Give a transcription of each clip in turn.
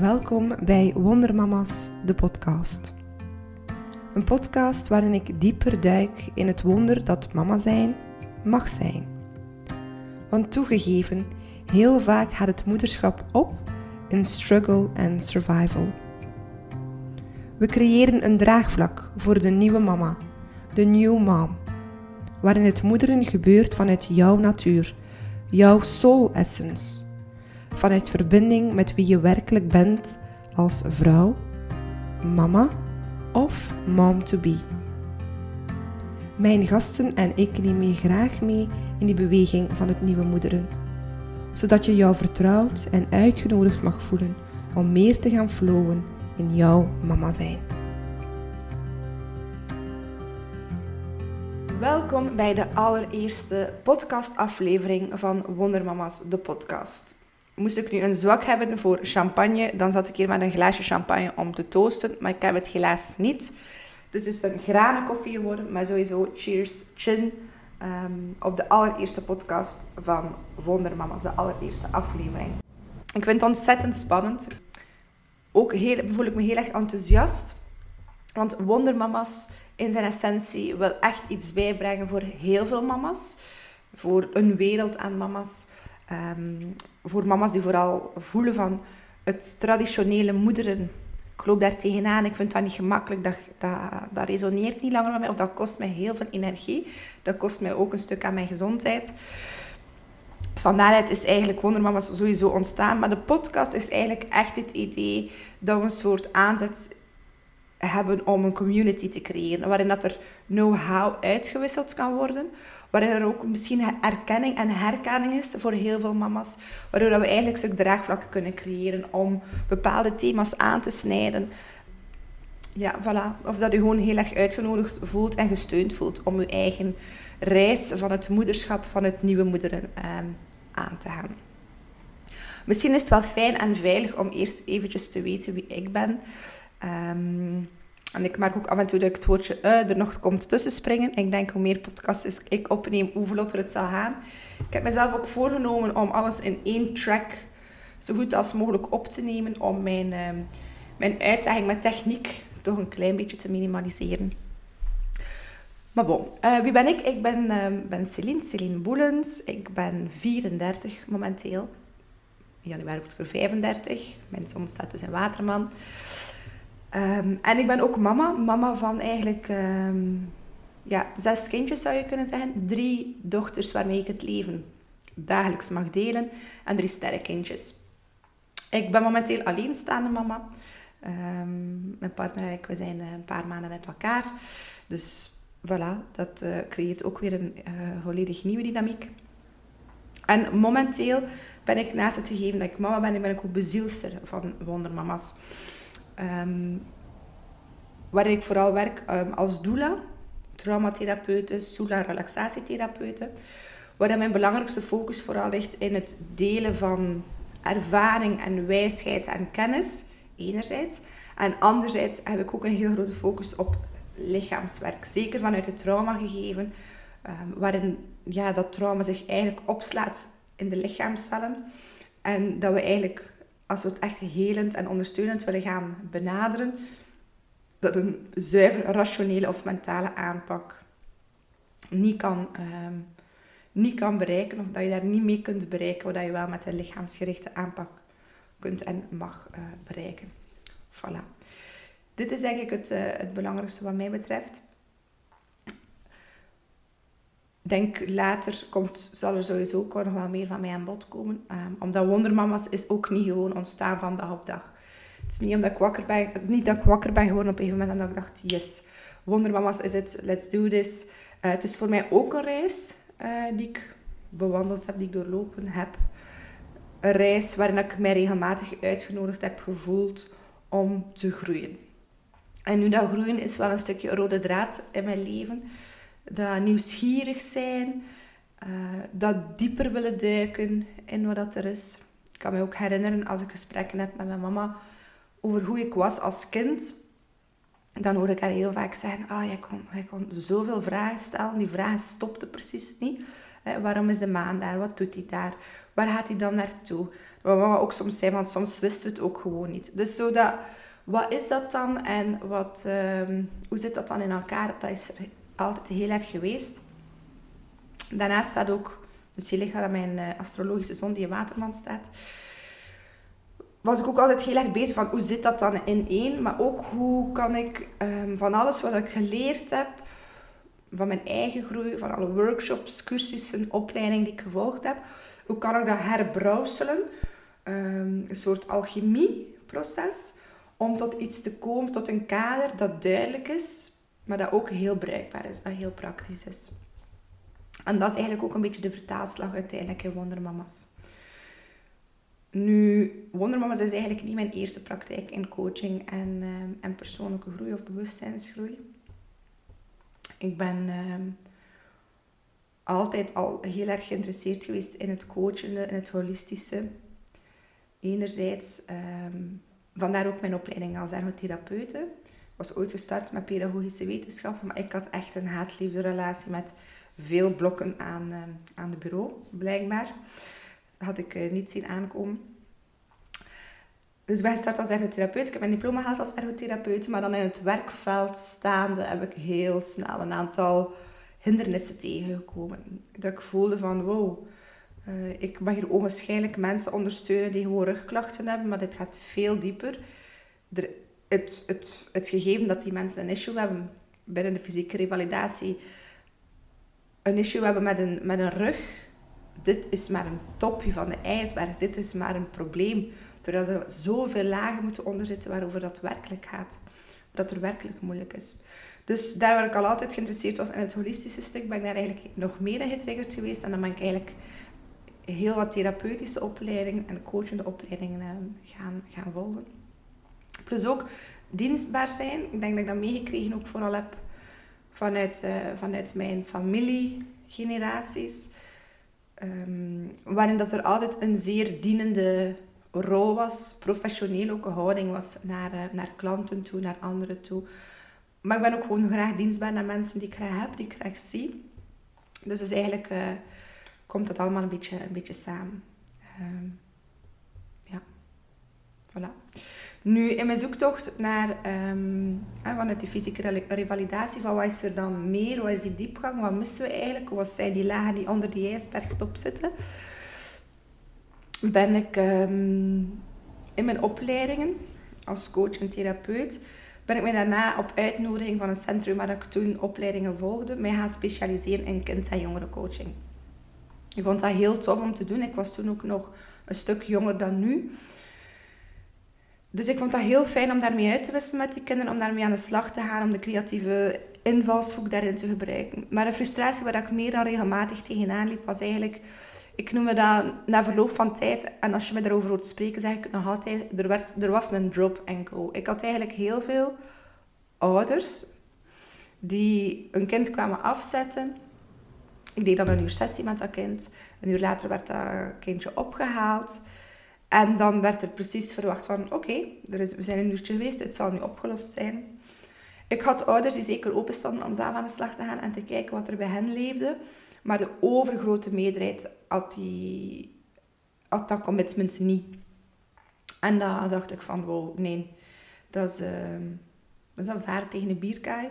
Welkom bij Wondermama's, de podcast. Een podcast waarin ik dieper duik in het wonder dat mama zijn mag zijn. Want toegegeven, heel vaak gaat het moederschap op in struggle en survival. We creëren een draagvlak voor de nieuwe mama, de new mom, waarin het moederen gebeurt vanuit jouw natuur, jouw soul essence vanuit verbinding met wie je werkelijk bent als vrouw, mama of mom to be. Mijn gasten en ik nemen je graag mee in die beweging van het nieuwe moederen, zodat je jou vertrouwd en uitgenodigd mag voelen om meer te gaan flowen in jouw mama zijn. Welkom bij de allereerste podcastaflevering van Wondermama's, de podcast moest ik nu een zwak hebben voor champagne, dan zat ik hier met een glaasje champagne om te toosten. Maar ik heb het helaas niet. Dus het is een granenkoffie geworden. Maar sowieso, cheers, chin. Ehm, op de allereerste podcast van Wondermama's, de allereerste aflevering. Ik vind het ontzettend spannend. Ook heel, voel ik me heel erg enthousiast. Want Wondermama's in zijn essentie wil echt iets bijbrengen voor heel veel mama's. Voor een wereld aan mama's. Um, voor mama's die vooral voelen van het traditionele moederen. Ik loop daar tegenaan, ik vind dat niet gemakkelijk, dat, dat, dat resoneert niet langer met mij, of dat kost mij heel veel energie. Dat kost mij ook een stuk aan mijn gezondheid. Vandaar is eigenlijk Wondermama's sowieso ontstaan. Maar de podcast is eigenlijk echt het idee dat we een soort aanzet hebben om een community te creëren. Waarin dat er know-how uitgewisseld kan worden waarin er ook misschien erkenning en herkenning is voor heel veel mama's. Waardoor we eigenlijk stuk draagvlakken kunnen creëren om bepaalde thema's aan te snijden. Ja, voilà. Of dat u gewoon heel erg uitgenodigd voelt en gesteund voelt om uw eigen reis van het moederschap, van het nieuwe moederen ehm, aan te gaan. Misschien is het wel fijn en veilig om eerst eventjes te weten wie ik ben. Um, en ik merk ook af en toe dat ik het woordje uh, er nog komt tussen springen. Ik denk hoe meer podcasts ik opneem, hoe vlotter het zal gaan. Ik heb mezelf ook voorgenomen om alles in één track zo goed als mogelijk op te nemen. Om mijn, uh, mijn uitdaging met techniek toch een klein beetje te minimaliseren. Maar bon, uh, wie ben ik? Ik ben, uh, ben Celine, Celine Boelens. Ik ben 34 momenteel. Januari word ik er 35. Mijn zon staat dus in Waterman. Ehm, en ik ben ook mama. Mama van eigenlijk ehm, ja, zes kindjes zou je kunnen zeggen. Drie dochters waarmee ik het leven dagelijks mag delen. En drie sterrenkindjes. Ik ben momenteel alleenstaande mama. Um, mijn partner en ik we zijn een paar maanden uit elkaar. Dus voilà, dat uh, creëert ook weer een uh, volledig nieuwe dynamiek. En momenteel ben ik naast het gegeven dat ik mama ben, ben ik ook bezielster van Wondermama's. Um, waar ik vooral werk um, als doula, traumatherapeute, soela relaxatietherapeute. Waar mijn belangrijkste focus vooral ligt in het delen van ervaring en wijsheid en kennis, enerzijds. En anderzijds heb ik ook een heel grote focus op lichaamswerk. Zeker vanuit het trauma gegeven, um, waarin ja, dat trauma zich eigenlijk opslaat in de lichaamcellen. En dat we eigenlijk als we het echt helend en ondersteunend willen gaan benaderen, dat een zuiver rationele of mentale aanpak niet kan, uh, niet kan bereiken, of dat je daar niet mee kunt bereiken, wat je wel met een lichaamsgerichte aanpak kunt en mag uh, bereiken. Voilà. Dit is ik het, uh, het belangrijkste wat mij betreft denk later komt, zal er sowieso ook nog wel meer van mij aan bod komen. Um, omdat Wondermama's is ook niet gewoon ontstaan van dag op dag. Het is niet omdat ik wakker ben, niet dat ik wakker ben geworden op een moment en dat ik dacht, yes, Wondermama's is het, let's do this. Uh, het is voor mij ook een reis uh, die ik bewandeld heb, die ik doorlopen heb. Een reis waarin ik mij regelmatig uitgenodigd heb gevoeld om te groeien. En nu dat groeien is wel een stukje rode draad in mijn leven dat nieuwsgierig zijn, uh, dat dieper willen duiken in wat dat er is. Ik kan me ook herinneren als ik gesprekken heb met mijn mama over hoe ik was als kind. Dan hoor ik haar heel vaak zeggen, ah, jij kon, jij kon zoveel vragen stellen. Die vragen stopten precies niet. waarom is de maan daar? Wat doet hij daar? Waar gaat hij dan naartoe? Wat mama ook soms zei, want soms wisten we het ook gewoon niet. Dus zo dat, wat is dat dan en wat, ehm, hoe zit dat dan in elkaar? Dat is altijd heel erg geweest. Daarnaast staat ook, misschien ligt dat aan mijn uh, astrologische zon die in Waterman staat, was ik ook altijd heel erg bezig van hoe zit dat dan in één, maar ook hoe kan ik um, van alles wat ik geleerd heb, van mijn eigen groei, van alle workshops, cursussen, opleidingen die ik gevolgd heb, hoe kan ik dat herbrouwselen? Um, een soort alchemieproces om tot iets te komen, tot een kader dat duidelijk is, maar dat ook heel bruikbaar is, dat heel praktisch is. En dat is eigenlijk ook een beetje de vertaalslag uiteindelijk in Wondermama's. Nu, Wondermama's is eigenlijk niet mijn eerste praktijk in coaching en, ehm, en persoonlijke groei of bewustzijnsgroei. Ik ben ehm, altijd al heel erg geïnteresseerd geweest in het coachende, in het holistische. Enerzijds, um, vandaar ook mijn opleiding als ergotherapeute. Was ooit gestart met pedagogische wetenschappen, maar ik had echt een haat-liefde relatie met veel blokken aan, uh, aan de bureau, blijkbaar. Dat had ik uh, niet zien aankomen. Dus ik ben gestart als ergotherapeut. Ik heb mijn diploma gehaald als ergotherapeut, maar dan in het werkveld staande heb ik heel snel een aantal hindernissen tegengekomen. Dat ik voelde van, wow, uh, ik mag hier onwaarschijnlijk mensen ondersteunen die gewoon rugklachten hebben, maar dit gaat veel dieper. Er, het, het, het gegeven dat die mensen een issue hebben binnen de fysieke revalidatie, een issue hebben met een, met een rug, dit is maar een topje van de ijsberg, dit is maar een probleem. Terwijl er zoveel lagen moeten onderzitten waarover dat werkelijk gaat. Dat er werkelijk moeilijk is. Dus daar waar ik al altijd geïnteresseerd was in het holistische stuk, ben ik daar eigenlijk nog meer in getriggerd geweest. En dan ben ik eigenlijk heel wat therapeutische opleidingen en coachende opleidingen eh, gaan, gaan volgen. Plus ook dienstbaar zijn. Ik denk dat ik dat meegekregen ook vooral heb vanuit, uh, vanuit mijn familiegeneraties. Um, waarin dat er altijd een zeer dienende rol was, professioneel ook een houding was naar, uh, naar klanten toe, naar anderen toe. Maar ik ben ook gewoon graag dienstbaar naar mensen die ik graag heb, die ik graag zie. Dus, dus eigenlijk uh, komt dat allemaal een beetje, een beetje samen. Um, ja, voilà. Nu, in mijn zoektocht naar, um, vanuit die fysieke revalidatie, van wat is er dan meer, wat is die diepgang, wat missen we eigenlijk, wat zijn die lagen die onder die ijsberg zitten, ben ik um, in mijn opleidingen als coach en therapeut, ben ik mij daarna op uitnodiging van een centrum waar ik toen opleidingen volgde, mij gaan specialiseren in kind- en jongerencoaching. Ik vond dat heel tof om te doen. Ik was toen ook nog een stuk jonger dan nu. Dus ik vond dat heel fijn om daarmee uit te wisselen met die kinderen, om daarmee aan de slag te gaan, om de creatieve invalshoek daarin te gebruiken. Maar de frustratie waar ik meer dan regelmatig tegenaan liep, was eigenlijk, ik noem het dat na verloop van tijd, en als je me daarover hoort spreken, zeg ik nog altijd, er, werd, er was een drop and go. Ik had eigenlijk heel veel ouders die een kind kwamen afzetten. Ik deed dan een uur sessie met dat kind. Een uur later werd dat kindje opgehaald. En dan werd er precies verwacht van, oké, we zijn een uurtje geweest, het zal nu opgelost zijn. Ik had ouders die zeker openstonden om zelf aan de slag te gaan en te kijken wat er bij hen leefde. Maar de overgrote meerderheid had, die, had dat commitment niet. En dan dacht ik van, wow, nee, dat is, een vaart tegen een bierkaai.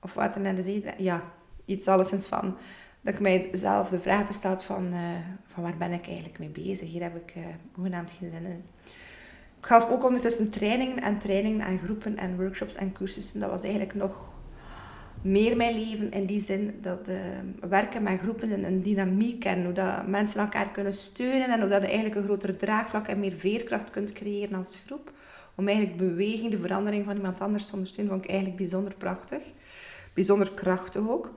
Of water naar de zee. Ja, iets alleszins van dat ik mijzelf de vraag besteld van, uh, van waar ben ik eigenlijk mee bezig? Hier heb ik uh, hoegenaamd geen zin in. Ik gaf ook ondertussen trainingen en trainingen en groepen en workshops en cursussen. Dat was eigenlijk nog meer mijn leven in die zin dat uh, werken met groepen en een dynamiek en hoe dat mensen elkaar kunnen steunen en hoe dat je eigenlijk een groter draagvlak en meer veerkracht kunt creëren als groep. Om eigenlijk beweging, de verandering van iemand anders te ondersteunen, vond ik eigenlijk bijzonder prachtig. Bijzonder krachtig ook.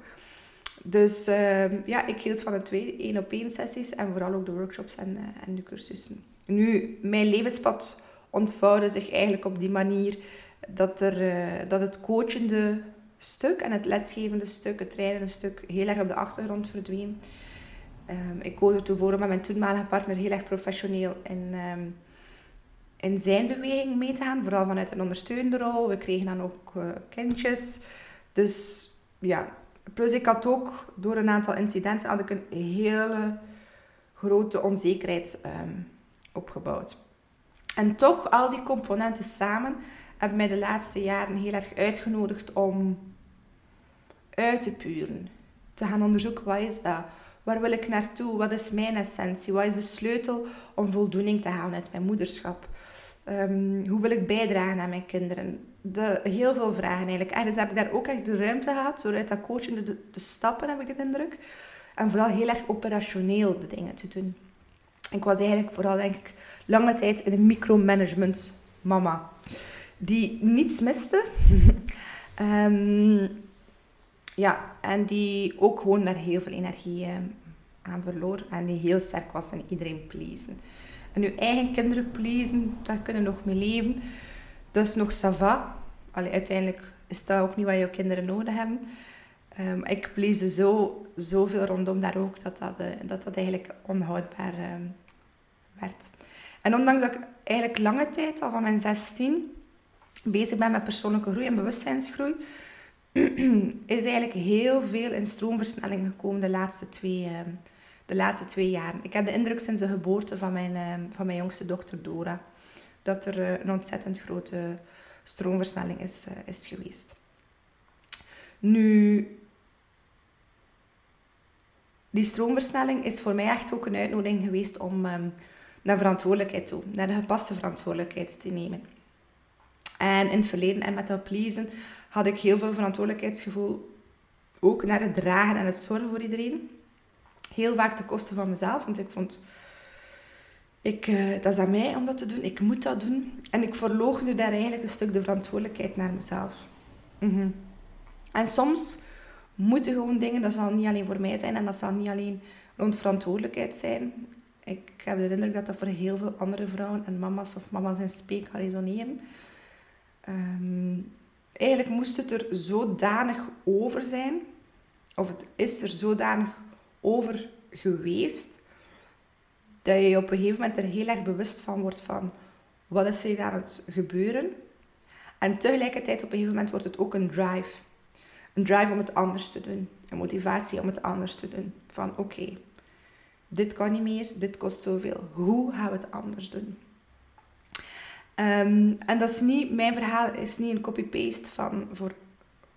Dus uh, ja, ik hield van de twee één op één sessies en vooral ook de workshops en, uh, en de cursussen. Nu, mijn levenspad ontvouwde zich eigenlijk op die manier dat, er, uh, dat het coachende stuk en het lesgevende stuk, het trainende stuk, heel erg op de achtergrond verdween. Um, ik koos ervoor om met mijn toenmalige partner heel erg professioneel in, um, in zijn beweging mee te gaan, vooral vanuit een ondersteunende rol. We kregen dan ook kindjes. Dus ja, plus ik had ook door een aantal incidenten had ik een hele grote onzekerheid ehm, opgebouwd. En toch, al die componenten samen hebben mij de laatste jaren heel erg uitgenodigd om uit te puren. Te gaan onderzoeken, wat is dat? Waar wil ik naartoe? Wat is mijn essentie? Wat is de sleutel om voldoening te halen uit mijn moederschap? Ehm, hoe wil ik bijdragen aan mijn kinderen? De, heel veel vragen eigenlijk. En dus heb ik daar ook echt de ruimte gehad, door uit dat coaching te, stappen, heb ik de indruk. En vooral heel erg operationeel de dingen te doen. Ik was eigenlijk vooral, denk ik, lange tijd in een micromanagement mama. Die niets miste. um, ja, en die ook gewoon daar heel veel energie uh, aan verloor. En die heel sterk was in iedereen pleasen. En je eigen kinderen pleasen, daar kunnen nog mee leven. Is nog sava. Allee, uiteindelijk is dat ook niet wat je kinderen nodig hebben. Um, ik please zo, zoveel rondom daar ook, dat dat, uh, dat, dat eigenlijk onhoudbaar um, werd. En ondanks dat ik eigenlijk lange tijd, al van mijn 16, bezig ben met persoonlijke groei en bewustzijnsgroei, is eigenlijk heel veel in stroomversnelling gekomen de laatste twee, uh, de laatste twee jaren. Ik heb de indruk sinds de geboorte van mijn, uh, van mijn jongste dochter Dora, dat er uh, een ontzettend grote stroomversnelling is, is geweest. Nu, die stroomversnelling is voor mij echt ook een uitnodiging geweest om um, naar verantwoordelijkheid toe, naar de gepaste verantwoordelijkheid te nemen. En in het verleden en met dat pleasen had ik heel veel verantwoordelijkheidsgevoel ook naar het dragen en het zorgen voor iedereen. Heel vaak ten koste van mezelf, want ik vond, ik, uh, dat is aan mij om dat te doen, ik moet dat doen. En ik verloog nu daar eigenlijk een stuk de verantwoordelijkheid naar mezelf. -hmm. En soms moeten gewoon dingen, dat zal niet alleen voor mij zijn en dat zal niet alleen rond verantwoordelijkheid zijn. Ik heb de indruk dat dat voor heel veel andere vrouwen en mama's of mama's in spe kan resoneren. Um, eigenlijk moest het er zodanig over zijn, of het is er zodanig over geweest, dat je op een gegeven moment er heel erg bewust van wordt van wat is er aan het gebeuren. En tegelijkertijd op een gegeven moment wordt het ook een drive. Een drive om het anders te doen. Een motivatie om het anders te doen. Van oké, dit kan niet meer, dit kost zoveel. Hoe gaan we het anders doen? Um, en dat is niet, mijn verhaal is niet een copy-paste van voor,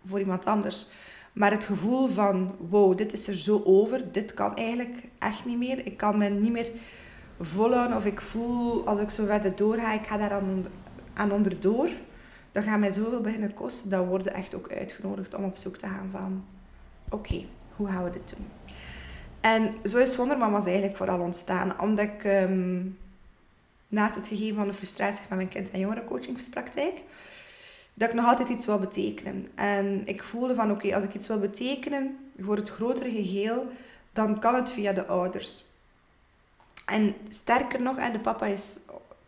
voor iemand anders. Maar het gevoel van, wow, dit is er zo over, dit kan eigenlijk echt niet meer. Ik kan me niet meer volhouden of ik voel, als ik zo verder doorga, ik ga daar aan, aan onderdoor. Dat gaat mij zoveel beginnen kosten. Dan worden echt ook uitgenodigd om op zoek te gaan van, oké, hoe gaan we dit doen? En zo is Wondermama's eigenlijk vooral ontstaan. Omdat ik... Um, naast het gegeven van de frustraties met mijn kind- en jongerencoachingspraktijk, dat ik nog altijd iets wil betekenen. En ik voelde van, oké, als ik iets wil betekenen voor het grotere geheel, dan kan het via de ouders. En sterker nog, de papa is,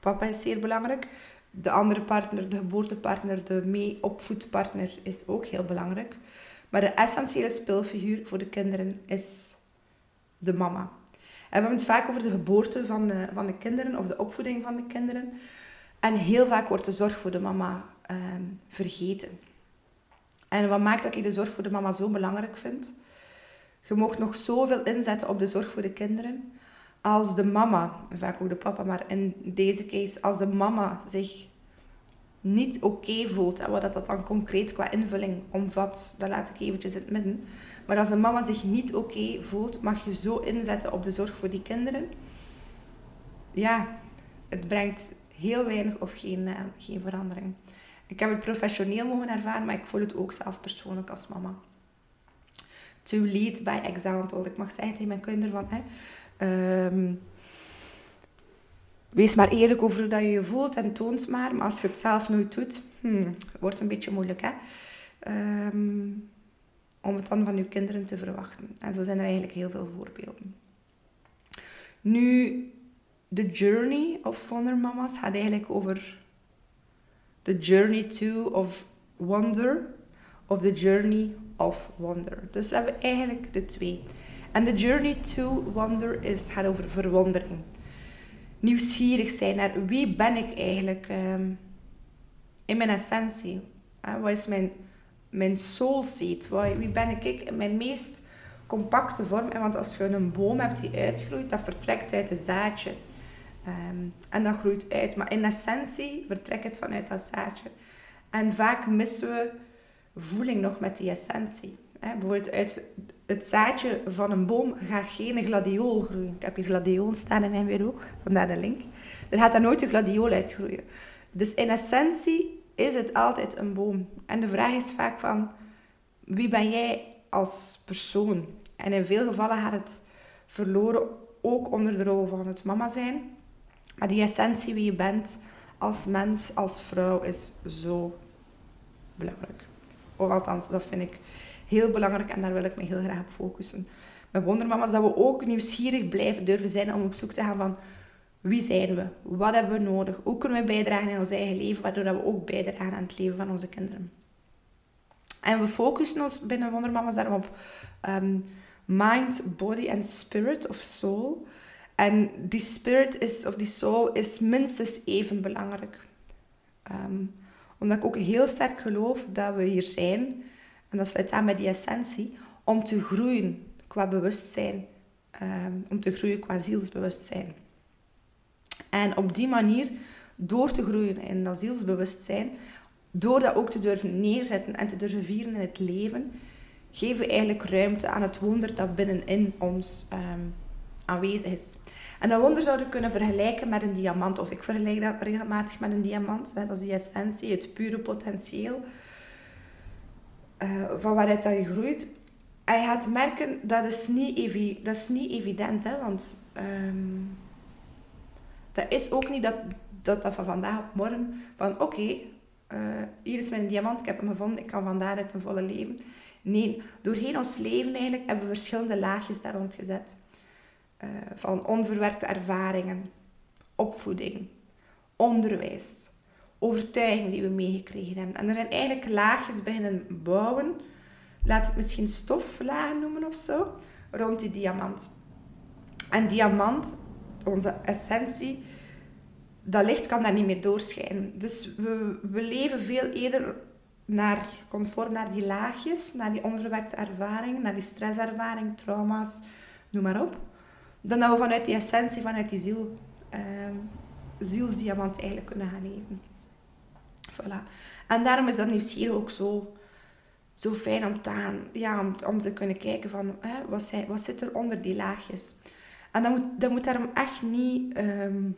papa is zeer belangrijk. De andere partner, de geboortepartner, de mee-opvoedpartner is ook heel belangrijk. Maar de essentiële speelfiguur voor de kinderen is de mama. En we hebben het vaak over de geboorte van de, van de kinderen of de opvoeding van de kinderen. En heel vaak wordt de zorg voor de mama ehm, vergeten. En wat maakt dat ik de zorg voor de mama zo belangrijk vind? Je mag nog zoveel inzetten op de zorg voor de kinderen. Als de mama, vaak ook de papa, maar in deze case, als de mama zich niet oké voelt, en wat dat dan concreet qua invulling omvat, dat laat ik eventjes in het midden. Maar als een mama zich niet oké voelt, mag je zo inzetten op de zorg voor die kinderen. Ja, het brengt heel weinig of geen, uh, geen verandering. Ik heb het professioneel mogen ervaren, maar ik voel het ook zelf persoonlijk als mama. To lead by example. Ik mag zeggen tegen mijn kinderen van... Hè, um, wees maar eerlijk over hoe dat je je voelt en toont maar. Maar als je het zelf nooit doet, hmm, wordt een beetje moeilijk. Hè? Um, om het dan van uw kinderen te verwachten. En zo zijn er eigenlijk heel veel voorbeelden. Nu, de journey of Wonder Mama's gaat eigenlijk over the journey to of wonder of the journey of wonder. Dus we hebben eigenlijk de twee. En de journey to wonder is, gaat over verwondering. Nieuwsgierig zijn naar wie ben ik eigenlijk um, in mijn essentie. Wat is mijn mijn soul seed. Wie ben ik in mijn meest compacte vorm? En want als je een boom hebt die uitgroeit, dat vertrekt uit een zaadje. Ehm, en dat groeit uit. Maar in essentie vertrekt het vanuit dat zaadje. En vaak missen we voeling nog met die essentie. bijvoorbeeld uit het zaadje van een boom gaat geen gladiool groeien. Ik heb hier gladiool staan in mijn bureau, vandaar de link. Er gaat daar nooit een gladiool uitgroeien. Dus in essentie is het altijd een boom. En de vraag is vaak van, wie ben jij als persoon? En in veel gevallen gaat het verloren ook onder de rol van het mama zijn. Maar die essentie wie je bent als mens, als vrouw, is zo belangrijk. Of althans, dat vind ik heel belangrijk en daar wil ik me heel graag op focussen. Met Wondermama's dat we ook nieuwsgierig blijven durven zijn om op zoek te gaan van wie zijn we? Wat hebben we nodig? Hoe kunnen we bijdragen in ons eigen leven, waardoor we ook bijdragen aan het leven van onze kinderen? En we focussen ons binnen Wondermama's daarom op ehm, mind, body en spirit of soul. En die spirit is, of die soul is minstens even belangrijk. Ehm, omdat ik ook heel sterk geloof dat we hier zijn, en dat sluit aan bij die essentie, om te groeien qua bewustzijn. Ehm, om te groeien qua zielsbewustzijn. En op die manier, door te groeien in dat zielsbewustzijn, door dat ook te durven neerzetten en te durven vieren in het leven, geven we eigenlijk ruimte aan het wonder dat binnenin ons ehm, aanwezig is. En dat wonder zouden we kunnen vergelijken met een diamant, of ik vergelijk dat regelmatig met een diamant. Dat is die essentie, het pure potentieel uh, van waaruit dat je groeit. En je gaat merken, dat is niet, evi dat is niet evident, hè, want um, dat is ook niet dat, dat, van vandaag op morgen, van oké, eh, hier is mijn diamant, ik heb hem gevonden, ik kan van daaruit een volle leven. Nee, doorheen ons leven eigenlijk hebben we verschillende laagjes daar rond gezet. Uh, van onverwerkte ervaringen, opvoeding, onderwijs, overtuiging die we meegekregen hebben. En er zijn eigenlijk laagjes beginnen bouwen, laten we het misschien stoflagen noemen of zo, rond die diamant. En diamant onze essentie, dat licht kan daar niet meer doorschijnen. Dus we, we leven veel eerder naar, conform naar die laagjes, naar die onverwerkte ervaringen, naar die stresservaring, trauma's, noem maar op. Dan dat we vanuit die essentie, vanuit die ziel, uh, zielsdiamant eigenlijk kunnen gaan leven. Voilà. En daarom is dat nieuwsgierig ook zo, zo fijn om te, gaan, ja, om, te kunnen kijken van wat, wat zit er onder die laagjes. En dat moet, dat moet daarom echt niet ehm,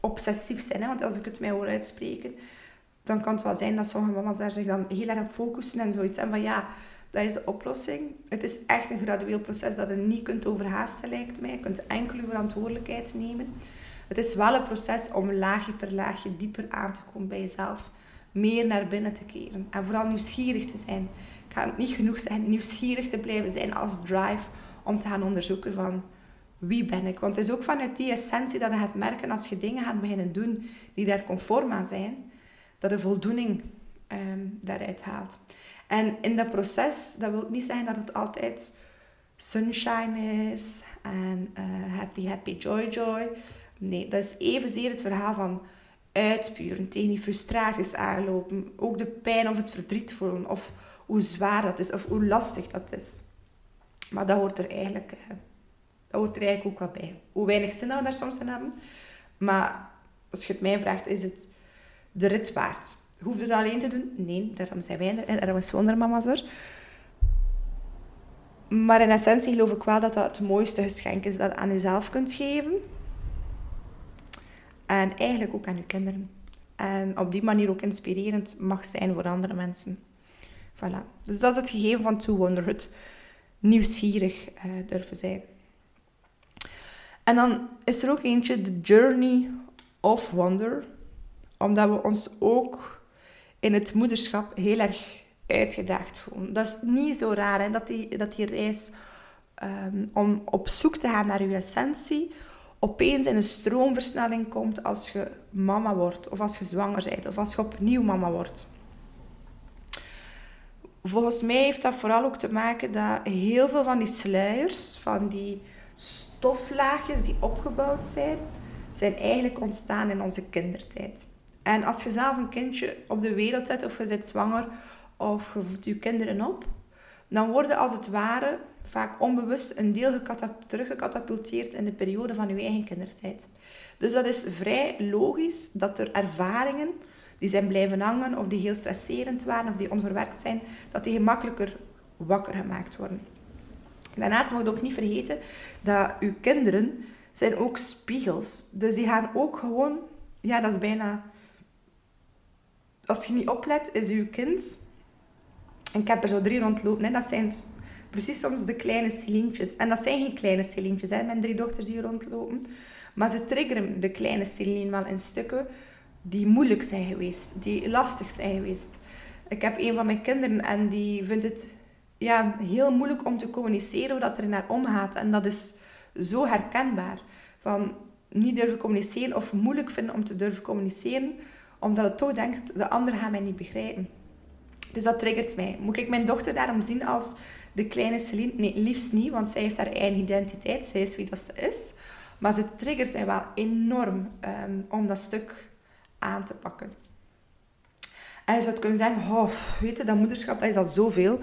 obsessief zijn. Hè? Want als ik het mij hoor uitspreken, dan kan het wel zijn dat sommige mama's daar zich dan heel erg op focussen en zoiets. En van ja, dat is de oplossing. Het is echt een gradueel proces dat je niet kunt overhaasten, lijkt mij. Je kunt enkel je verantwoordelijkheid nemen. Het is wel een proces om laagje per laagje dieper aan te komen bij jezelf. Meer naar binnen te keren. En vooral nieuwsgierig te zijn. Ik ga het niet genoeg zeggen. Nieuwsgierig te blijven zijn als drive om te gaan onderzoeken van wie ben ik? Want het is ook vanuit die essentie dat je gaat merken als je dingen gaat beginnen doen die daar conform aan zijn, dat je voldoening um, daaruit haalt. En in dat proces, dat wil niet zeggen dat het altijd sunshine is en uh, happy, happy, joy, joy. Nee, dat is evenzeer het verhaal van uitpuren, tegen die frustraties aanlopen, ook de pijn of het verdriet voelen, of hoe zwaar dat is, of hoe lastig dat is. Maar dat hoort er eigenlijk uh, dat hoort er eigenlijk ook wel bij. Hoe weinig zin we daar soms in hebben. Maar als je het mij vraagt, is het de rit waard. Hoef je dat alleen te doen? Nee, daarom zijn wij er. En daarom is Wondermama's er. Maar in essentie geloof ik wel dat dat het mooiste geschenk is dat je aan jezelf kunt geven. En eigenlijk ook aan je kinderen. En op die manier ook inspirerend mag zijn voor andere mensen. Voilà. Dus dat is het gegeven van To Wonder. Nieuwsgierig uh, durven zijn. En dan is er ook eentje, The Journey of Wonder. Omdat we ons ook in het moederschap heel erg uitgedaagd voelen. Dat is niet zo raar, hè, dat, die, dat die reis um, om op zoek te gaan naar je essentie opeens in een stroomversnelling komt als je mama wordt, of als je zwanger bent, of als je opnieuw mama wordt. Volgens mij heeft dat vooral ook te maken dat heel veel van die sluiers, van die stoflaagjes die opgebouwd zijn, zijn eigenlijk ontstaan in onze kindertijd. En als je zelf een kindje op de wereld zet, of je zit zwanger, of je voedt je kinderen op, dan worden als het ware vaak onbewust een deel teruggecatapulteerd in de periode van je eigen kindertijd. Dus dat is vrij logisch dat er ervaringen die zijn blijven hangen of die heel stresserend waren of die onverwerkt zijn, dat die gemakkelijker wakker gemaakt worden. Daarnaast moet je ook niet vergeten dat uw kinderen zijn ook spiegels. Dus die gaan ook gewoon, ja, dat is bijna. Als je niet oplet, is uw kind. Ik heb er zo drie rondlopen. Hè, dat zijn precies soms de kleine Celientjes. En dat zijn geen kleine Celientjes, hè, mijn drie dochters die rondlopen. Maar ze triggeren de kleine Celine wel in stukken die moeilijk zijn geweest, die lastig zijn geweest. Ik heb een van mijn kinderen en die vindt het ja, heel moeilijk om te communiceren wat er in haar omgaat. En dat is zo herkenbaar. Van niet durven communiceren of moeilijk vinden om te durven communiceren, omdat het toch denkt, de ander gaat mij niet begrijpen. Dus dat triggert mij. Moet ik mijn dochter daarom zien als de kleine Celine? Nee, liefst niet, want zij heeft haar eigen identiteit. Zij is wie dat ze is. Maar ze triggert mij wel enorm um, om dat stuk aan te pakken. En je zou kunnen zeggen, oh, weet je, dat moederschap, dat is al zoveel.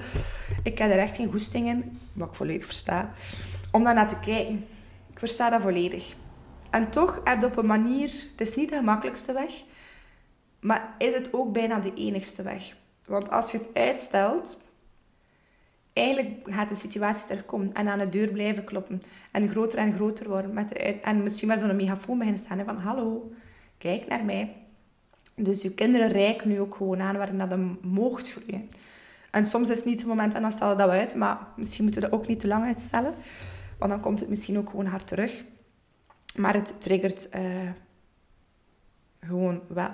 Ik heb er echt geen goesting in, wat ik volledig versta, om daar naar te kijken. Ik versta dat volledig. En toch heb je op een manier, het is niet de gemakkelijkste weg, maar is het ook bijna de enigste weg. Want als je het uitstelt, eigenlijk gaat de situatie er komen en aan de deur blijven kloppen. En groter en groter worden. Met de en misschien met zo'n megafoon beginnen staan van hallo, kijk naar mij. Dus je kinderen reiken nu ook gewoon aan waarin dat een moogt groeien. En soms is het niet het moment en dan stellen we dat uit, maar misschien moeten we dat ook niet te lang uitstellen. Want dan komt het misschien ook gewoon hard terug. Maar het triggert uh, gewoon wel.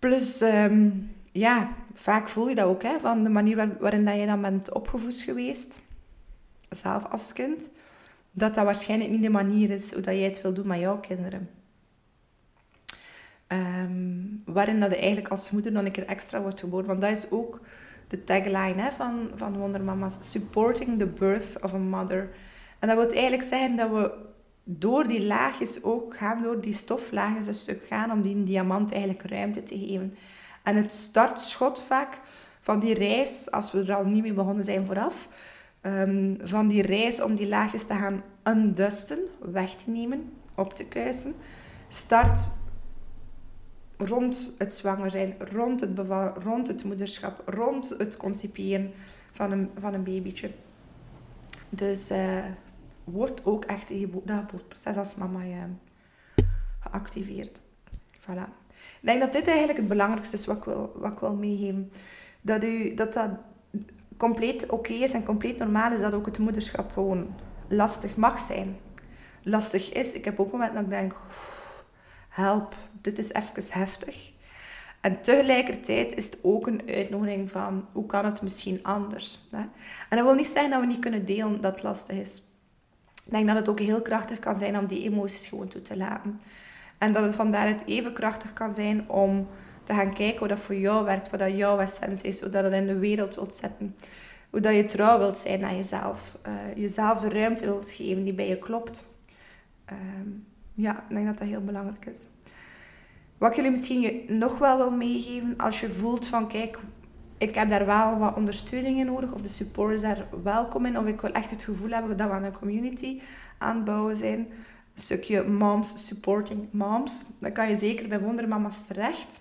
Plus, um, ja, vaak voel je dat ook, hè, van de manier waarin dat je dan bent opgevoed geweest, zelf als kind, dat dat waarschijnlijk niet de manier is hoe dat jij het wil doen met jouw kinderen. Um, waarin dat je eigenlijk als moeder dan een keer extra wordt geboren. Want dat is ook de tagline hè, van, van Wonder Mama's. Supporting the birth of a mother. En dat wil eigenlijk zeggen dat we door die laagjes ook gaan, door die stoflaagjes een stuk gaan, om die diamant eigenlijk ruimte te geven. En het startschot vaak van die reis, als we er al niet mee begonnen zijn vooraf, um, van die reis om die laagjes te gaan undusten, weg te nemen, op te kuisen, start rond het zwanger zijn, rond het bevallen, rond het moederschap, rond het concipiëren van een, van een babytje. Dus uh, wordt ook echt in dat geboorteproces als mama uh, geactiveerd. Voilà. Ik denk dat dit eigenlijk het belangrijkste is wat ik wil, wat ik wil meegeven. Dat, u, dat dat compleet oké is en compleet normaal is dat ook het moederschap gewoon lastig mag zijn. Lastig is. Ik heb ook momenten dat ik denk, help, dit is even heftig. En tegelijkertijd is het ook een uitnodiging van hoe kan het misschien anders. Hè? En dat wil niet zeggen dat we niet kunnen delen dat het lastig is. Ik denk dat het ook heel krachtig kan zijn om die emoties gewoon toe te laten. En dat het vandaar het even krachtig kan zijn om te gaan kijken hoe dat voor jou werkt, wat dat jouw essentie is, hoe dat het in de wereld wilt zetten. Hoe dat je trouw wilt zijn aan jezelf. Uh, jezelf de ruimte wilt geven die bij je klopt. Ehm, ja, ik denk dat dat heel belangrijk is. Wat ik jullie misschien nog wel wil meegeven, als je voelt van kijk, ik heb daar wel wat ondersteuning in nodig, of de support is daar welkom in, of ik wil echt het gevoel hebben dat we aan een community aan het bouwen zijn, een stukje moms supporting moms, dan kan je zeker bij Wondermama's terecht.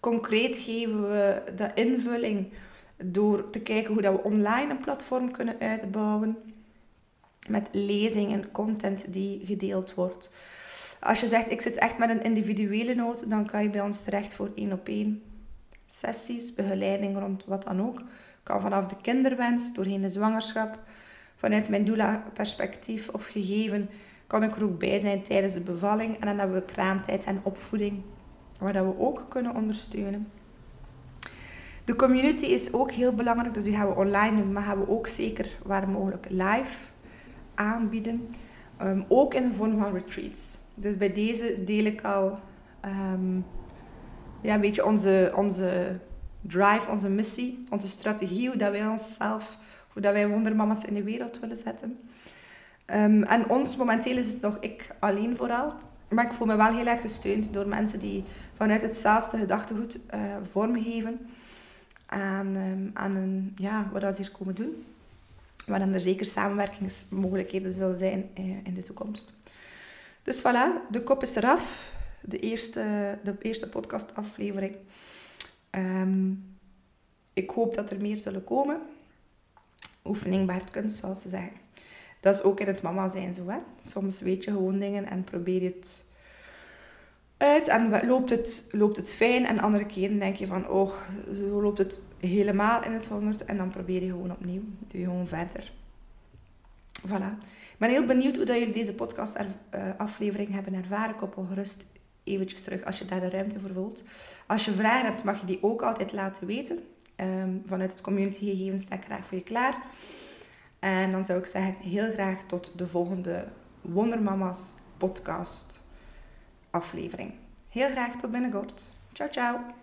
Concreet geven we de invulling door te kijken hoe dat we online een platform kunnen uitbouwen met lezingen, content die gedeeld wordt. Als je zegt, ik zit echt met een individuele nood, dan kan je bij ons terecht voor één op één sessies, begeleiding rond wat dan ook. Kan vanaf de kinderwens, doorheen de zwangerschap, vanuit mijn doula-perspectief of gegeven, kan ik er ook bij zijn tijdens de bevalling. En dan hebben we kraamtijd en opvoeding, waar dat we ook kunnen ondersteunen. De community is ook heel belangrijk, dus die gaan we online doen, maar gaan we ook zeker waar mogelijk live aanbieden. Ehm, ook in de vorm van retreats. Dus bij deze deel ik al um, ja, een beetje onze, onze drive, onze missie, onze strategie, hoe dat wij onszelf, hoe dat wij wondermama's in de wereld willen zetten. Um, en ons momenteel is het nog ik alleen vooral. Maar ik voel me wel heel erg gesteund door mensen die vanuit hetzelfde gedachtegoed uh, vormgeven aan, um, aan een, ja, wat ze hier komen doen. Waarin er zeker samenwerkingsmogelijkheden zullen zijn uh, in de toekomst. Dus voilà, de kop is eraf. De eerste, de eerste podcastaflevering. Um, ik hoop dat er meer zullen komen. Oefening baart kunst, zoals ze zeggen. Dat is ook in het mama zijn zo. Hè? Soms weet je gewoon dingen en probeer je het uit en loopt het, loopt het fijn. En andere keren denk je van, oh, zo loopt het helemaal in het honderd. En dan probeer je gewoon opnieuw. Doe je gewoon verder. Voilà. Ik ben heel benieuwd hoe dat jullie deze podcast uh, aflevering hebben ervaren. Koppel gerust eventjes terug als je daar de ruimte voor voelt. Als je vragen hebt, mag je die ook altijd laten weten. Um, vanuit het communitygegevens sta ik graag voor je klaar. En dan zou ik zeggen, heel graag tot de volgende Wondermama's podcast aflevering. Heel graag tot binnenkort. Ciao, ciao.